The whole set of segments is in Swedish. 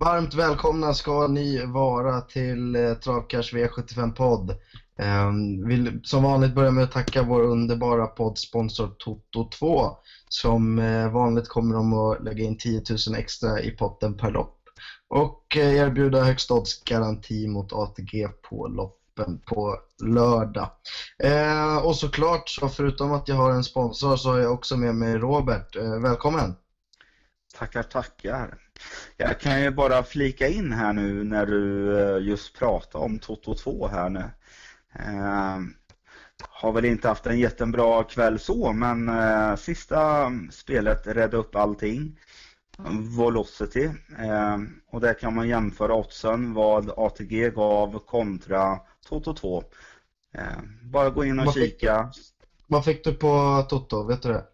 Varmt välkomna ska ni vara till eh, Travkars V75-podd. Eh, vill som vanligt börja med att tacka vår underbara poddsponsor Toto2. Som eh, vanligt kommer de att lägga in 10 000 extra i potten per lopp. Och eh, erbjuda högst odds-garanti mot ATG på loppen på lördag. Ehm, och såklart, så förutom att jag har en sponsor så har jag också med mig Robert. Eh, välkommen! Tackar, tackar. Jag kan ju bara flika in här nu när du eh, just pratade om Toto 2 här nu. Eh, har väl inte haft en jättebra kväll så, men eh, sista spelet redde upp allting. Velocity. Eh, och där kan man jämföra oddsen vad ATG gav kontra Toto 2. Eh, bara gå in och Vad fick kika. Vad fick du på Toto? Vet du det?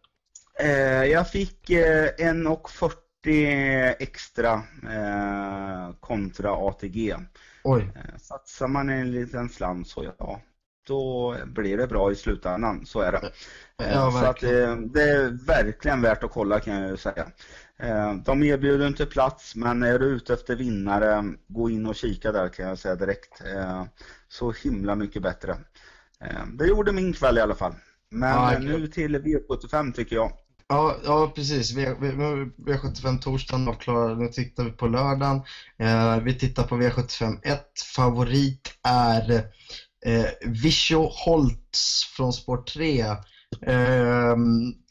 Eh, jag fick eh, 1,40 extra eh, kontra ATG. Oj. Eh, satsar man en liten slant så ja, då blir det bra i slutändan. Så är det. Ja, så att, det är verkligen värt att kolla kan jag ju säga. De erbjuder inte plats men är du ute efter vinnare, gå in och kika där kan jag säga direkt. Så himla mycket bättre. Det gjorde min kväll i alla fall. Men Ja, nu till V75 tycker jag. Ja, ja precis. V, v, V75 torsdagen avklarad. Nu tittar vi på lördagen. Eh, vi tittar på V75 1. Favorit är eh, Visio Holtz från spår 3. Eh,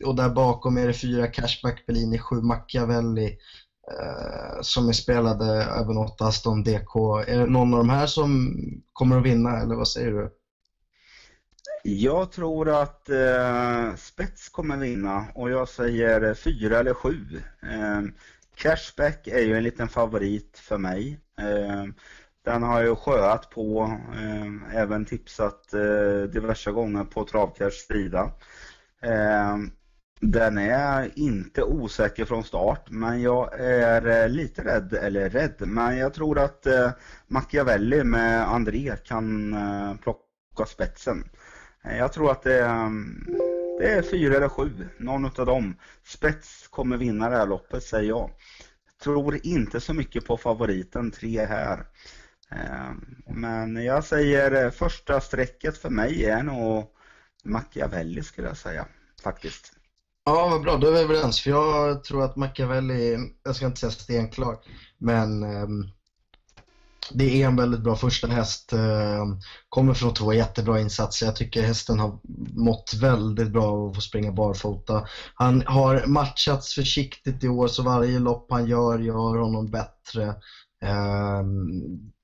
och där bakom är det fyra Cashback Bellini, sju Machiavelli eh, som är spelade även åt Aston DK. Är det någon av de här som kommer att vinna eller vad säger du? Jag tror att eh, spets kommer vinna och jag säger fyra eller sju. Eh, Cashback är ju en liten favorit för mig. Eh, den har jag sjöat på, eh, även tipsat eh, diverse gånger på Travcash sida. Eh, den är inte osäker från start men jag är eh, lite rädd, eller rädd, men jag tror att eh, Machiavelli med André kan eh, plocka spetsen. Eh, jag tror att det är, mm, det är fyra eller sju, någon av dem. Spets kommer vinna det här loppet säger jag. Tror inte så mycket på favoriten, tre här. Eh, men jag säger eh, första strecket för mig är nog Machiavelli skulle jag säga, faktiskt. Ja, vad bra. Då är vi överens. För jag tror att Machiavelli, jag ska inte säga stenklar, men ehm, det är en väldigt bra första häst. Eh, kommer från två jättebra insatser. Jag tycker hästen har mått väldigt bra av att få springa barfota. Han har matchats försiktigt i år, så varje lopp han gör gör honom bättre. Eh,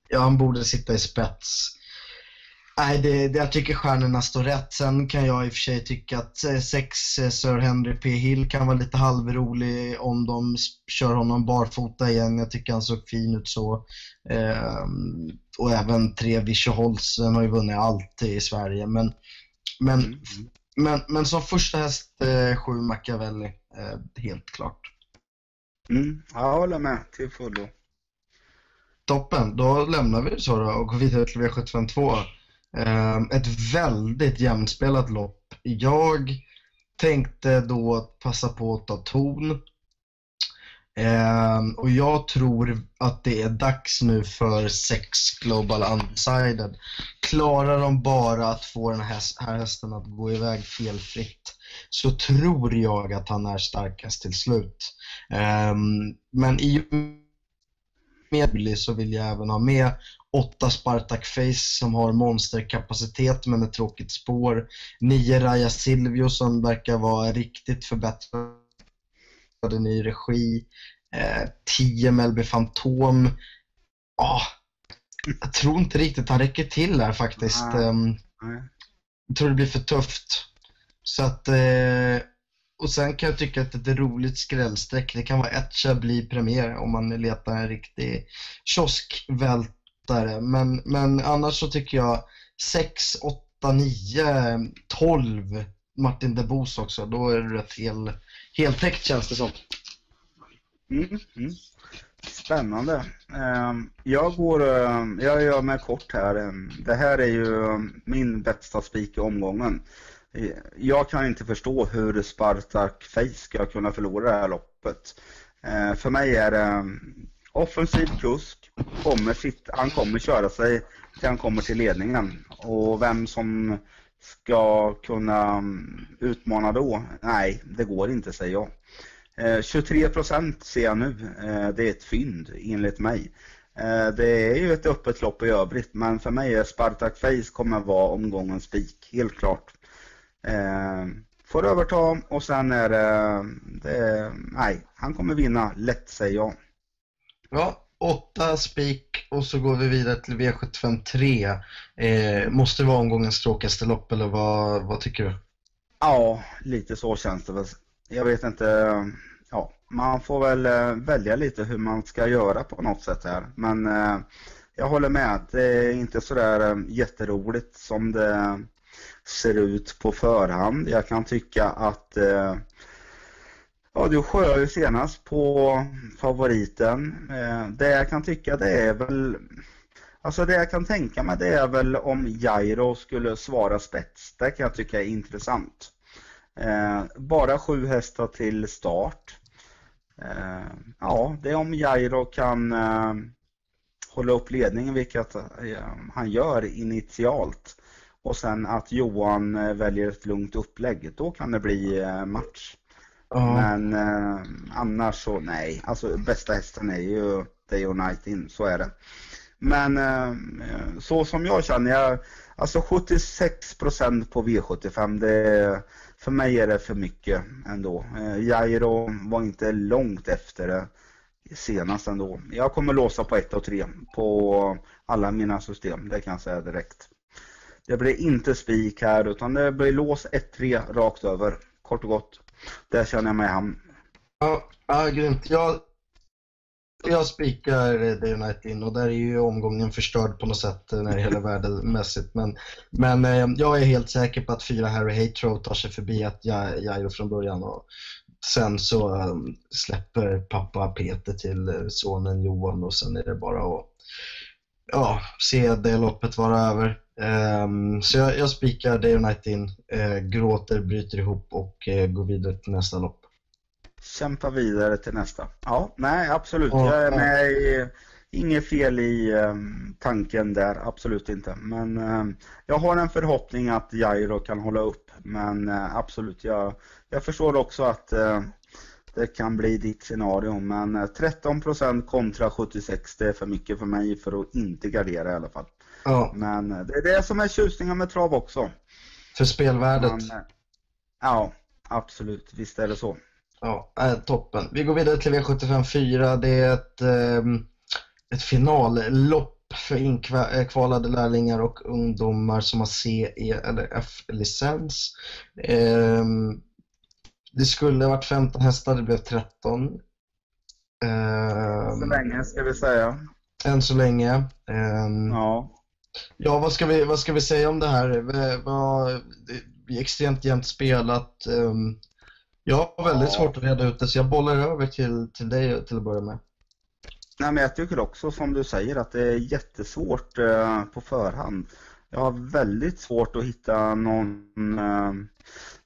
ja, han borde sitta i spets. Nej, det, det, jag tycker stjärnorna står rätt. Sen kan jag i och för sig tycka att eh, sex eh, Sir Henry P. Hill kan vara lite halvrolig om de kör honom barfota igen. Jag tycker han såg fin ut så. Ehm, och även tre Visho Holtz, den har ju vunnit allt i Sverige. Men, men, Mm. men, men som första häst, eh, sju Machiavelli, eh, helt klart. Mm, jag håller med till fullo. Toppen, då lämnar vi det så då och går vidare till V752. Ehm, ett väldigt jämnspelat lopp. Jag tänkte då passa på att ta ton. Ehm, och jag tror att det är dags nu för sex Global Undecided. Klarar de bara att få den här hästen att gå iväg felfritt så tror jag att han är starkast till slut. Ehm, men i och med så vill jag även ha med åtta Spartak Face som har monsterkapacitet men ett tråkigt spår. Nio Raja Silvio som verkar vara riktigt förbättrad i ny regi. Eh, 10 Melby Fantom. Ah, jag tror inte riktigt han räcker till där faktiskt. Nej. Ehm, Nej. jag tror det blir för tufft. Så att, eh, och sen kan jag tycka att ett roligt skrällstreck, det kan vara ett Chablis Premier om man letar en riktig lättare. Men, men annars så tycker jag 6, 8, 9, 12 Martin Debos också. Då är det rätt hel, heltäckt känns det som. Mm, mm. Spännande. Ehm, jag går, ehm, jag gör mig kort här. Ehm, det här är ju min bästa spik i omgången. Eh, jag kan inte förstå hur Spartak Face ska kunna förlora det här loppet. Eh, för mig är det offensiv kusk. Kommer sitt, han kommer köra sig till han kommer till ledningen. Och vem som ska kunna mm, utmana då? Nej, det går inte säger jag. Eh, 23% ser jag nu. Eh, det är ett fynd enligt mig. Eh, det är ju ett öppet lopp i övrigt men för mig är Spartak Face kommer vara omgångens spik, helt klart. Får överta och sen är det, det, nej, han kommer vinna lätt säger jag. Ja, åtta spik och så går vi vidare till V753. Eh, måste det vara omgångens tråkigaste lopp eller vad, vad tycker du? Ja, lite så känns det väl. Jag vet inte. Ja, man får väl eh, välja lite hur man ska göra på något sätt här. Men eh, jag håller med. Det är inte sådär eh, jätteroligt som det ser ut på förhand. Jag kan tycka att eh, Ja, du sjöar ju senast på favoriten. Eh, det jag kan tycka det är väl Alltså det jag kan tänka mig det är väl om Jairo skulle svara spets. Det kan jag tycka är intressant. Eh, bara sju hästar till start. Eh, ja, det är om Jairo kan hålla upp ledningen, vilket han gör initialt. Och sen att Johan väljer ett lugnt upplägg. Då kan det bli match. Ja. Men eh, annars så nej, alltså bästa hästen är ju Day or Night In, så är det. Men eh, så som jag känner, jag, alltså 76% på V75, det, för mig är det för mycket ändå. Eh, Jairo var inte långt efter det senast ändå. Jag kommer låsa på 1 och 3 på alla mina system, det kan jag säga direkt. Det blir inte spik här utan det blir lås 1-3 rakt över, kort och gott. Där känner jag mig hem. Ja, ja grymt. Jag, jag spikar The United in och där är ju omgången förstörd på något sätt eh, när det gäller värdemässigt. Men, men eh, jag är helt säker på att fyra Harry Hatro tar sig förbi att Jairo från början. Och sen så um, släpper pappa Peter till eh, sonen Johan och sen är det bara att ja, se det loppet vara över. Um, så jag, jag spikar Day Night In, uh, gråter, bryter ihop och uh, går vidare till nästa lopp. Kämpa vidare till nästa. Ja, nej absolut. Och, jag är med i, inget fel i um, tanken där, absolut inte. Men um, jag har en förhoppning att Jairo kan hålla upp. Men uh, absolut, jag, jag förstår också att det kan bli ditt scenario. Men 13% kontra 76 det är för mycket för mig för att inte gardera i alla fall. Ja. Men det är det som är tjusningen med trav också. För spelvärdet? Men, ja, absolut. Visst är det så. Ja, toppen. Vi går vidare till V75 4. Det är ett, eh, ett finallopp för inkvalade lärlingar och ungdomar som har C, E eller F-licens. Eh, det skulle ha varit 15 hästar, det blev 13. Eh, så länge ska vi säga. Än så länge. Eh, ja. Ja, vad ska vi, vad ska vi säga om det här? Det är extremt jämnt spelat. Ehm, jag har väldigt ja. svårt att reda ut det, så jag bollar över till, till dig till att börja med. Nej, men jag tycker också som du säger att det är jättesvårt eh, på förhand. Jag har väldigt svårt att hitta någon, eh,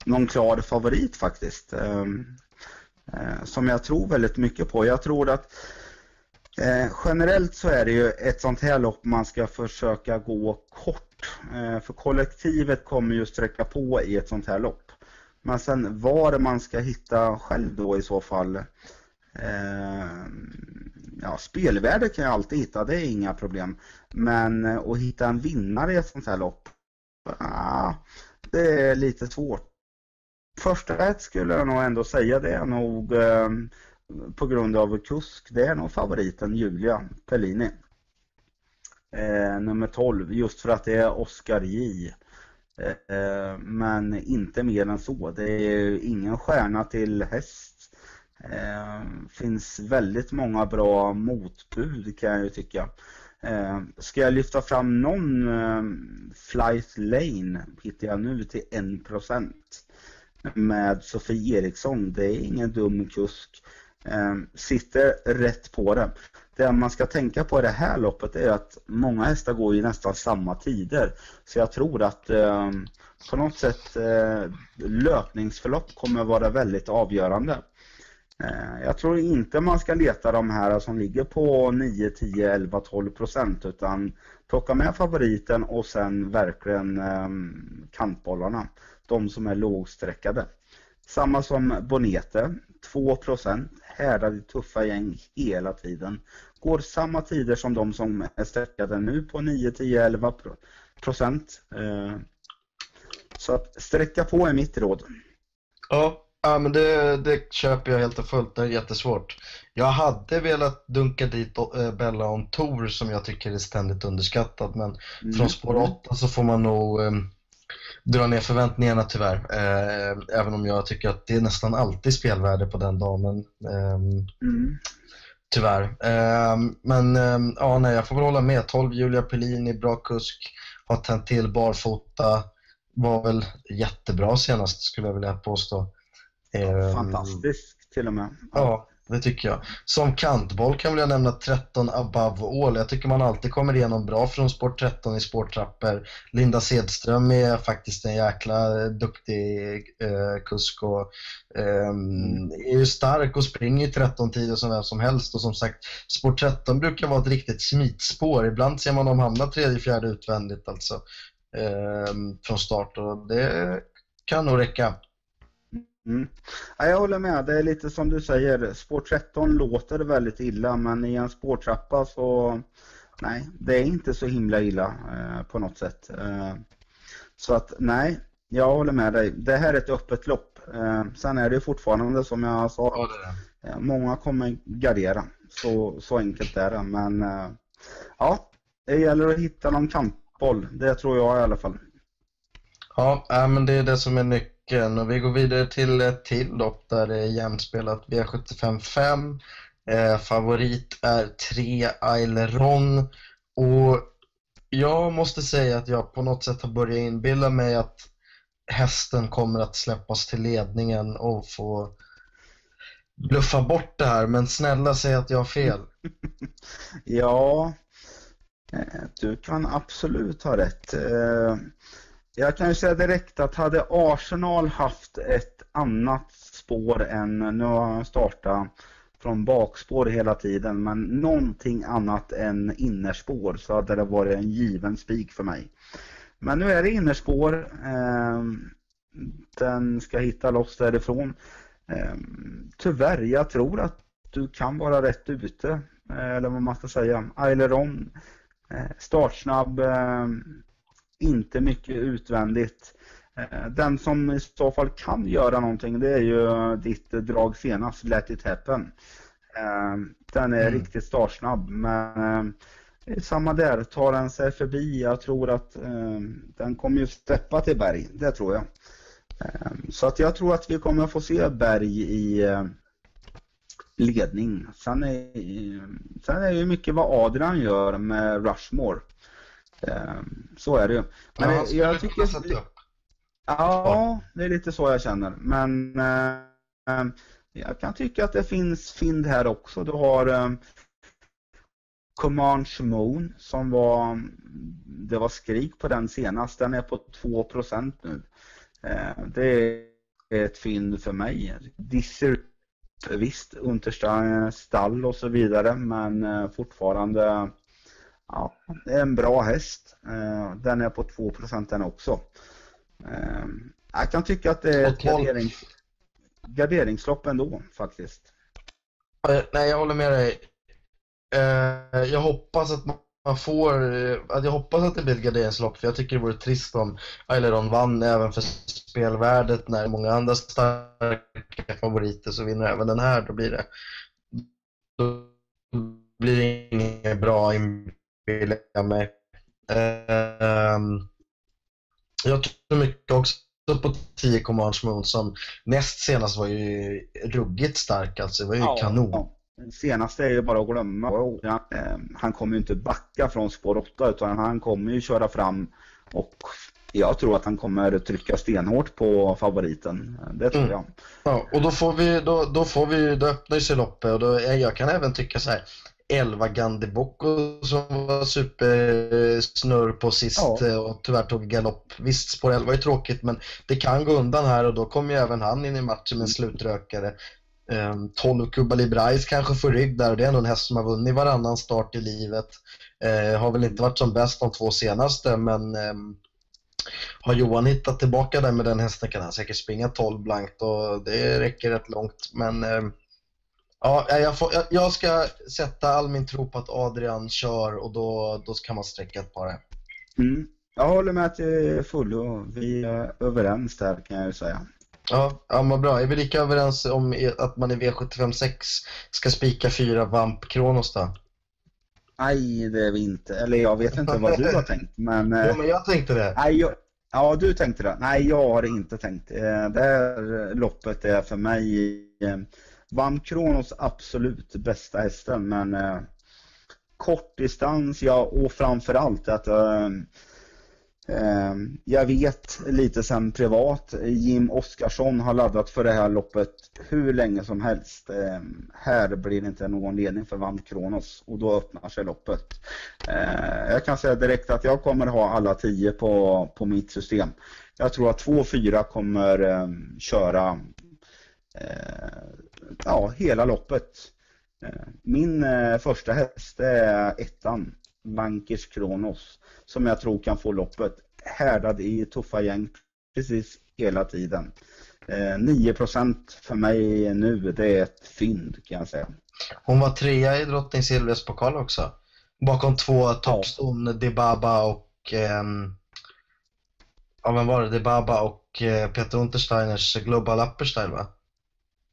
någon klar favorit faktiskt. Ehm, eh, som jag tror väldigt mycket på. Jag tror att eh, generellt så är det ju ett sånt här lopp man ska försöka gå kort. Eh, för kollektivet kommer ju sträcka på i ett sånt här lopp. Men sen var man ska hitta själv då i så fall. Eh, ja, spelvärde kan jag alltid hitta, det är inga problem. Men att hitta en vinnare i ett sånt här lopp, ah, det är lite svårt. Första rätt skulle jag nog ändå säga det är nog eh, på grund av kusk, det är nog favoriten Julia Pellini. Eh, nummer 12, just för att det är Oscar J. Eh, eh men inte mer än så. Det är ingen stjärna till häst. Eh, finns väldigt många bra motbud kan jag ju tycka. Eh, ska jag lyfta fram någon eh, Flight Lane hittar jag nu till 1% med Sofie Eriksson. Det är ingen dum kusk. Eh, sitter rätt på det. Det man ska tänka på i det här loppet är att många hästar går i nästan samma tider. Så jag tror att eh, på något sätt eh, löpningsförlopp kommer vara väldigt avgörande. Eh, jag tror inte man ska leta de här som ligger på 9, 10, 11, 12 procent utan plocka med favoriten och sen verkligen ehm, kantbollarna. De som är lågsträckade. Samma som Bonete, 2 procent. Härdar i tuffa gäng hela tiden. Går samma tider som de som är sträckade nu på 9, 10, 11 procent. Eh, så att sträcka på är mitt råd. Ja, Ja, men det, det köper jag helt och fullt. Det är jättesvårt. Jag hade velat dunka dit eh, Bella on Tour som jag tycker är ständigt underskattad, men mm. från spår 8 så får man nog eh, dra ner förväntningarna tyvärr. Eh, även om jag tycker att det är nästan alltid spelvärde på den damen. Eh, mm. Tyvärr. Eh, men ehm, ja, nej, jag får väl hålla med. 12 Julia Pellini, bra kusk, har tänt till barfota. Var väl jättebra senast skulle jag vilja påstå. Ehm, Fantastisk till och med. Ja, det tycker jag. Som kantboll kan väl jag nämna 13 above all. Jag tycker man alltid kommer igenom bra från sport 13 i sporttrappor. Linda Sedström är faktiskt en jäkla duktig eh, kusk och eh, är ju stark och springer i 13 tider som vem som helst. Och som sagt, sport 13 brukar vara ett riktigt smitspår. Ibland ser man dem hamna tredje, fjärde utvändigt alltså eh, från start och det kan nog räcka. Mm. Ja, jag håller med. Det är lite som du säger. Sport 13 låter väldigt illa men i en spårtrappa så nej, det är inte så himla illa eh, på något sätt. Eh, så att nej, jag håller med dig. Det här är ett öppet lopp. Eh, sen är det fortfarande som jag sa. Ja, det det. Många kommer gardera. Så, så enkelt är det. Men eh, ja, det gäller att hitta någon kampboll. Det tror jag i alla fall. Ja, men det är det som är nyckeln stycken och vi går vidare till ett till lopp där det är jämspelat V75 5. Eh, favorit är 3 Aileron och jag måste säga att jag på något sätt har börjat inbilla mig att hästen kommer att släppas till ledningen och få bluffa bort det här, men snälla säg att jag har fel. ja, eh, du kan absolut ha rätt. Eh, jag kan ju säga direkt att hade Arsenal haft ett annat spår än, nu har han startat från bakspår hela tiden, men någonting annat än innerspår så hade det varit en given spik för mig. Men nu är det innerspår. Ehm, den ska hitta loss därifrån. Ehm, tyvärr, jag tror att du kan vara rätt ute, eh, eller vad man ska säga. Aileron, eh, startsnabb, ehm, inte mycket utvändigt. Eh, den som i så fall kan göra någonting det är ju ditt drag senast, Let it happen. Eh, den är mm. riktigt startsnabb men eh, samma där, tar den sig förbi. Jag tror att den kommer ju steppa till Berg, det tror jag. Så att jag tror att vi kommer få se Berg i ledning. Sen är, sen är det mycket vad Adrian gör med Rushmore. Ehm, så är det ju. Men ja, jag tycker... Ja, det är lite så jag känner. Men eh, jag kan tycka att det finns fynd här också. Du har eh, Comanche Moon som var, det var skrik på den senast. Den är på 2% nu. Eh, det är ett fynd för mig. Disser, visst, Unterstein stall och så vidare men eh, fortfarande Ja, det är en bra häst. Eh, den är på 2 den också. Eh, jag kan tycka att det är ett garderings, garderingslopp ändå faktiskt. Nej, jag håller med dig. Eh, jag hoppas att man får, att jag hoppas att det blir ett garderingslopp för jag tycker det vore trist om Aileron vann även för spelvärdet när många andra starka favoriter så vinner även den här. Då blir det, då blir det inget bra inbillar jag mig. Um, jag tror mycket också på 10 Commands Moon som näst senast var ju ruggigt stark alltså. Det var ju ja, kanon. Ja. Senaste är ju bara att glömma. Ehm, han kommer ju inte backa från spår 8 utan han kommer ju köra fram och jag tror att han kommer trycka stenhårt på favoriten. Det tror mm. jag. Ja, och då får vi, då, då får vi, då öppnar sig loppet och då, jag kan även tycka så här, 11 Gandhi Bocco som var supersnurr på sist ja. Eh, och tyvärr tog galopp. Visst, spår 11 är tråkigt men det kan gå undan här och då kommer ju även han in i matchen med en slutrökare. 12 Kuba Librais kanske får rygg där och det är ändå en häst som har vunnit varannan start i livet. Eh, har väl inte varit som bäst de två senaste men eh, har Johan hittat tillbaka där med den hästen kan han säkert springa 12 blankt och det räcker rätt långt. Men eh, ja, jag, får, jag, jag, ska sätta all min tro på att Adrian kör och då, då kan man sträcka ett par. Mm. Jag håller med till fullo. Vi är överens där kan jag ju säga. Ja, ja vad bra. Är vi lika överens om att man i V756 ska spika fyra Vamp Kronos då? Nej, det är vi inte. Eller jag vet inte vad du har tänkt. Men, ja, men jag tänkte det. Nej, jag, ja, du tänkte det. Nej, jag har inte tänkt. Eh, det här loppet är för mig Vann Kronos absolut bästa hästen. Men eh, kortdistans, ja, och framförallt att Ehm, jag vet lite sen privat, Jim Oskarsson har laddat för det här loppet hur länge som helst. Eh, här blir det inte någon ledning för Vann Kronos och då öppnar sig loppet. Eh, jag kan säga direkt att jag kommer ha alla tio på, på mitt system. Jag tror att 2-4 kommer köra ja, hela loppet. Min eh, första häst är ettan, Bankers Kronos som jag tror kan få loppet härdad i tuffa gäng precis hela tiden. Eh, 9 för mig nu, det är ett fynd kan jag säga. Hon var trea i Drottning Silvias pokal också. Bakom två toppston, ja. Debaba och eh, ja, vem var det? Debaba och eh, Peter Untersteiners Global Upperstyle va?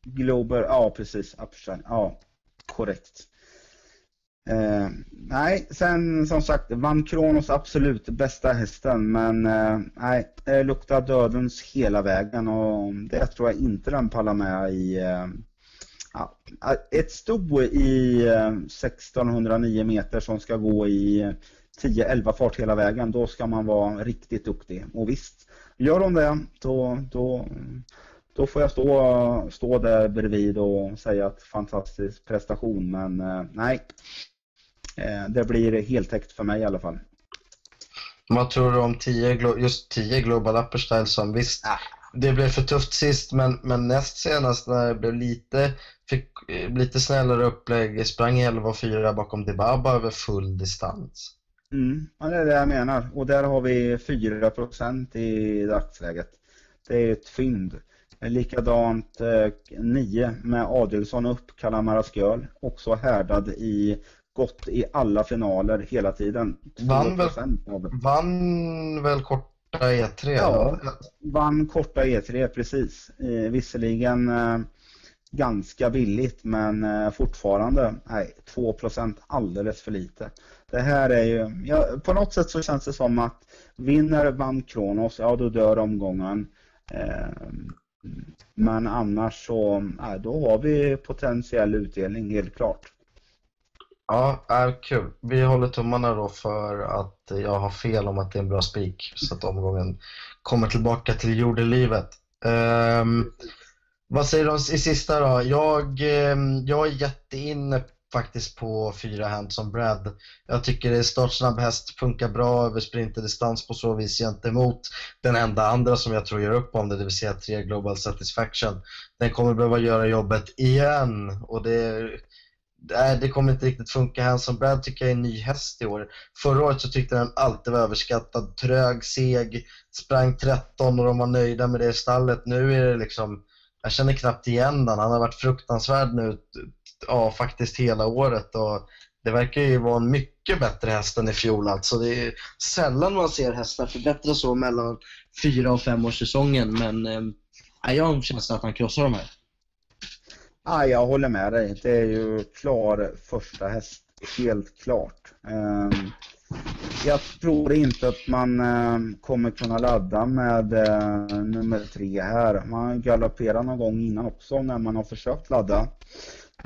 Glober, ja precis, Upstein, ja korrekt. Eh, nej, sen som sagt vann Kronos absolut bästa hästen men eh, nej, det luktar dödens hela vägen och det tror jag inte den pallar med i eh, ja, ett sto i eh, 1609 meter som ska gå i 10-11 fart hela vägen, då ska man vara riktigt duktig. Och visst, gör de det, då, då, då får jag stå, stå där bredvid och säga att fantastisk prestation. Men eh, nej, Eh, det blir heltäckt för mig i alla fall. Vad tror du om 10, just 10 Global Upper Style som visst, ah. det blev för tufft sist men, men näst senast när det blev lite, fick lite snällare upplägg, sprang 11 och 4 bakom Debaba över full distans. Mm, ja, det är det jag menar och där har vi 4% i dagsläget. Det är ett fynd. Likadant eh, 9 med Adelsson upp, Kalamaras Girl, också härdad i gått i alla finaler hela tiden. Vann väl, vann väl korta E3? Ja, vann korta E3 precis. Eh, visserligen eh, ganska billigt men eh, fortfarande nej, 2% alldeles för lite. Det här är ju, ja, på något sätt så känns det som att vinner vann Kronos, ja då dör omgången. Eh, men annars så, äh, då har vi potentiell utdelning helt klart. Ja, är kul. Vi håller tummarna då för att jag har fel om att det är en bra spik så att omgången kommer tillbaka till jordelivet. Um, vad säger du i sista då? Jag, ehm, jag är jätteinne faktiskt på fyra Handsome Brad. Jag tycker det är startsnabb häst, funkar bra över sprinterdistans på så vis gentemot den enda andra som jag tror gör upp om det, det vill säga 3 Global Satisfaction. Den kommer behöva göra jobbet igen och det nej, det kommer inte riktigt funka. Hanson Brad tycker jag är en ny häst i år. Förra året så tyckte jag den alltid var överskattad. Trög, seg, sprang 13 och de var nöjda med det i stallet. Nu är det liksom, jag känner knappt igen den. Han har varit fruktansvärd nu, ja faktiskt hela året. Och det verkar ju vara en mycket bättre häst än i fjol alltså. Det är sällan man ser hästar förbättras så mellan fyra och fem års säsongen men eh, jag har en känsla att han krossar de här. Ja, jag håller med dig. Det är ju klar första häst, helt klart. Ehm, jag tror inte att man ehm, kommer kunna ladda med eh, nummer tre här. Man galopperar någon gång innan också när man har försökt ladda.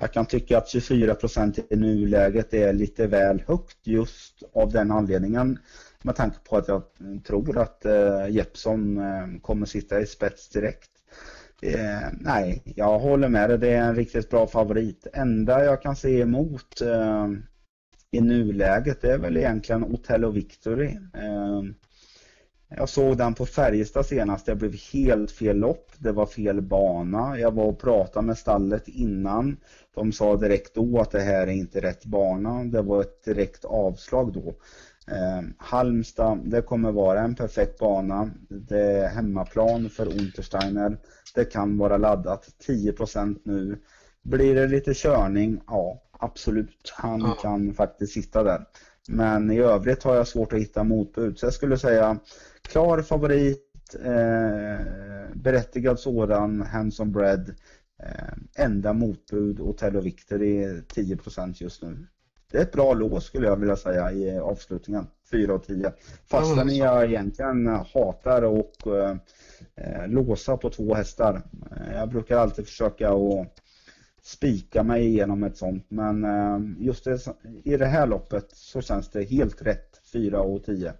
Jag kan tycka att 24 procent i nuläget är lite väl högt just av den anledningen med tanke på att jag tror att eh, Jeppson eh, kommer sitta i spets direkt. Eh, nej, jag håller med dig. Det är en riktigt bra favorit. Enda jag kan se emot eh, i nuläget är väl egentligen Otello Victory. Eh, jag såg den på Färjestad senast. Det blev helt fel lopp. Det var fel bana. Jag var och pratade med stallet innan. De sa direkt då att det här är inte rätt bana. Det var ett direkt avslag då. Eh, Halmstad, det kommer vara en perfekt bana. Det är hemmaplan för Untersteiner. Det kan vara laddat 10% nu. Blir det lite körning? Ja, absolut. Han ja. kan faktiskt sitta där. Men i övrigt har jag svårt att hitta motbud. Så jag skulle säga klar favorit, eh, berättigad sådan, hands on bread. Eh, enda motbud, Otello Victory 10% just nu. Det är ett bra lås skulle jag vilja säga i avslutningen. 4 och 10. Fastän jag egentligen hatar att eh, låsa på två hästar. Eh, jag brukar alltid försöka att spika mig igenom ett sånt. Men eh, just det, i det här loppet så känns det helt rätt. 4 och 10.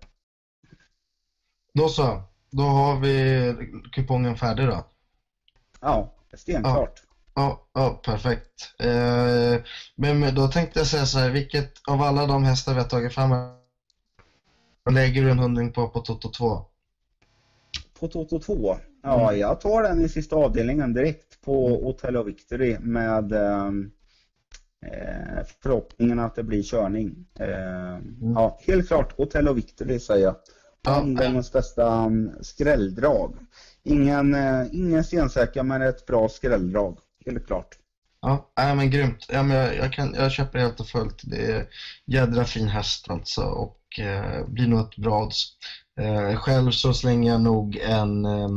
Då så. Då har vi kupongen färdig då. Ja, stenklart. Ja, ja, perfekt. Eh, men då tänkte jag säga så här, vilket av alla de hästar vi har tagit fram lägger du en hundring på på Toto 2? På Toto 2? Ja, jag tar den i sista avdelningen direkt på Hotel Victory med ehm, eh, förhoppningen att det blir körning. Eh, mm. Ja, helt klart Hotel Victory säger jag. Omgångens ja. bästa um, skrälldrag. Ingen, eh, ingen stensäker men ett bra skrälldrag. Helt klart. Ja, äh, men grymt. Ja, men jag, jag, kan, jag köper helt och fullt. Det är jädra fin häst alltså och eh, blir nog ett bra odds. Eh, själv så slänger jag nog en eh,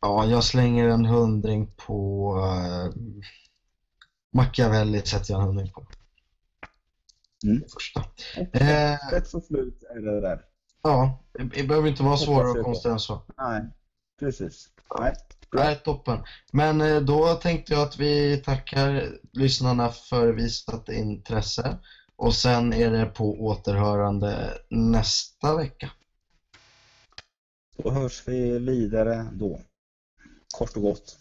Ja, jag slänger en hundring på eh, Machiavelli sätter jag en hundring på. Mm. Första. Eh, Rätt så slut är det där. Ja, det behöver inte vara svårare och konstigare än så. Nej, precis. Nej. Nej, toppen. Men eh, då tänkte jag att vi tackar lyssnarna för visat intresse och sen är det på återhörande nästa vecka. Då hörs vi vidare då. Kort och gott.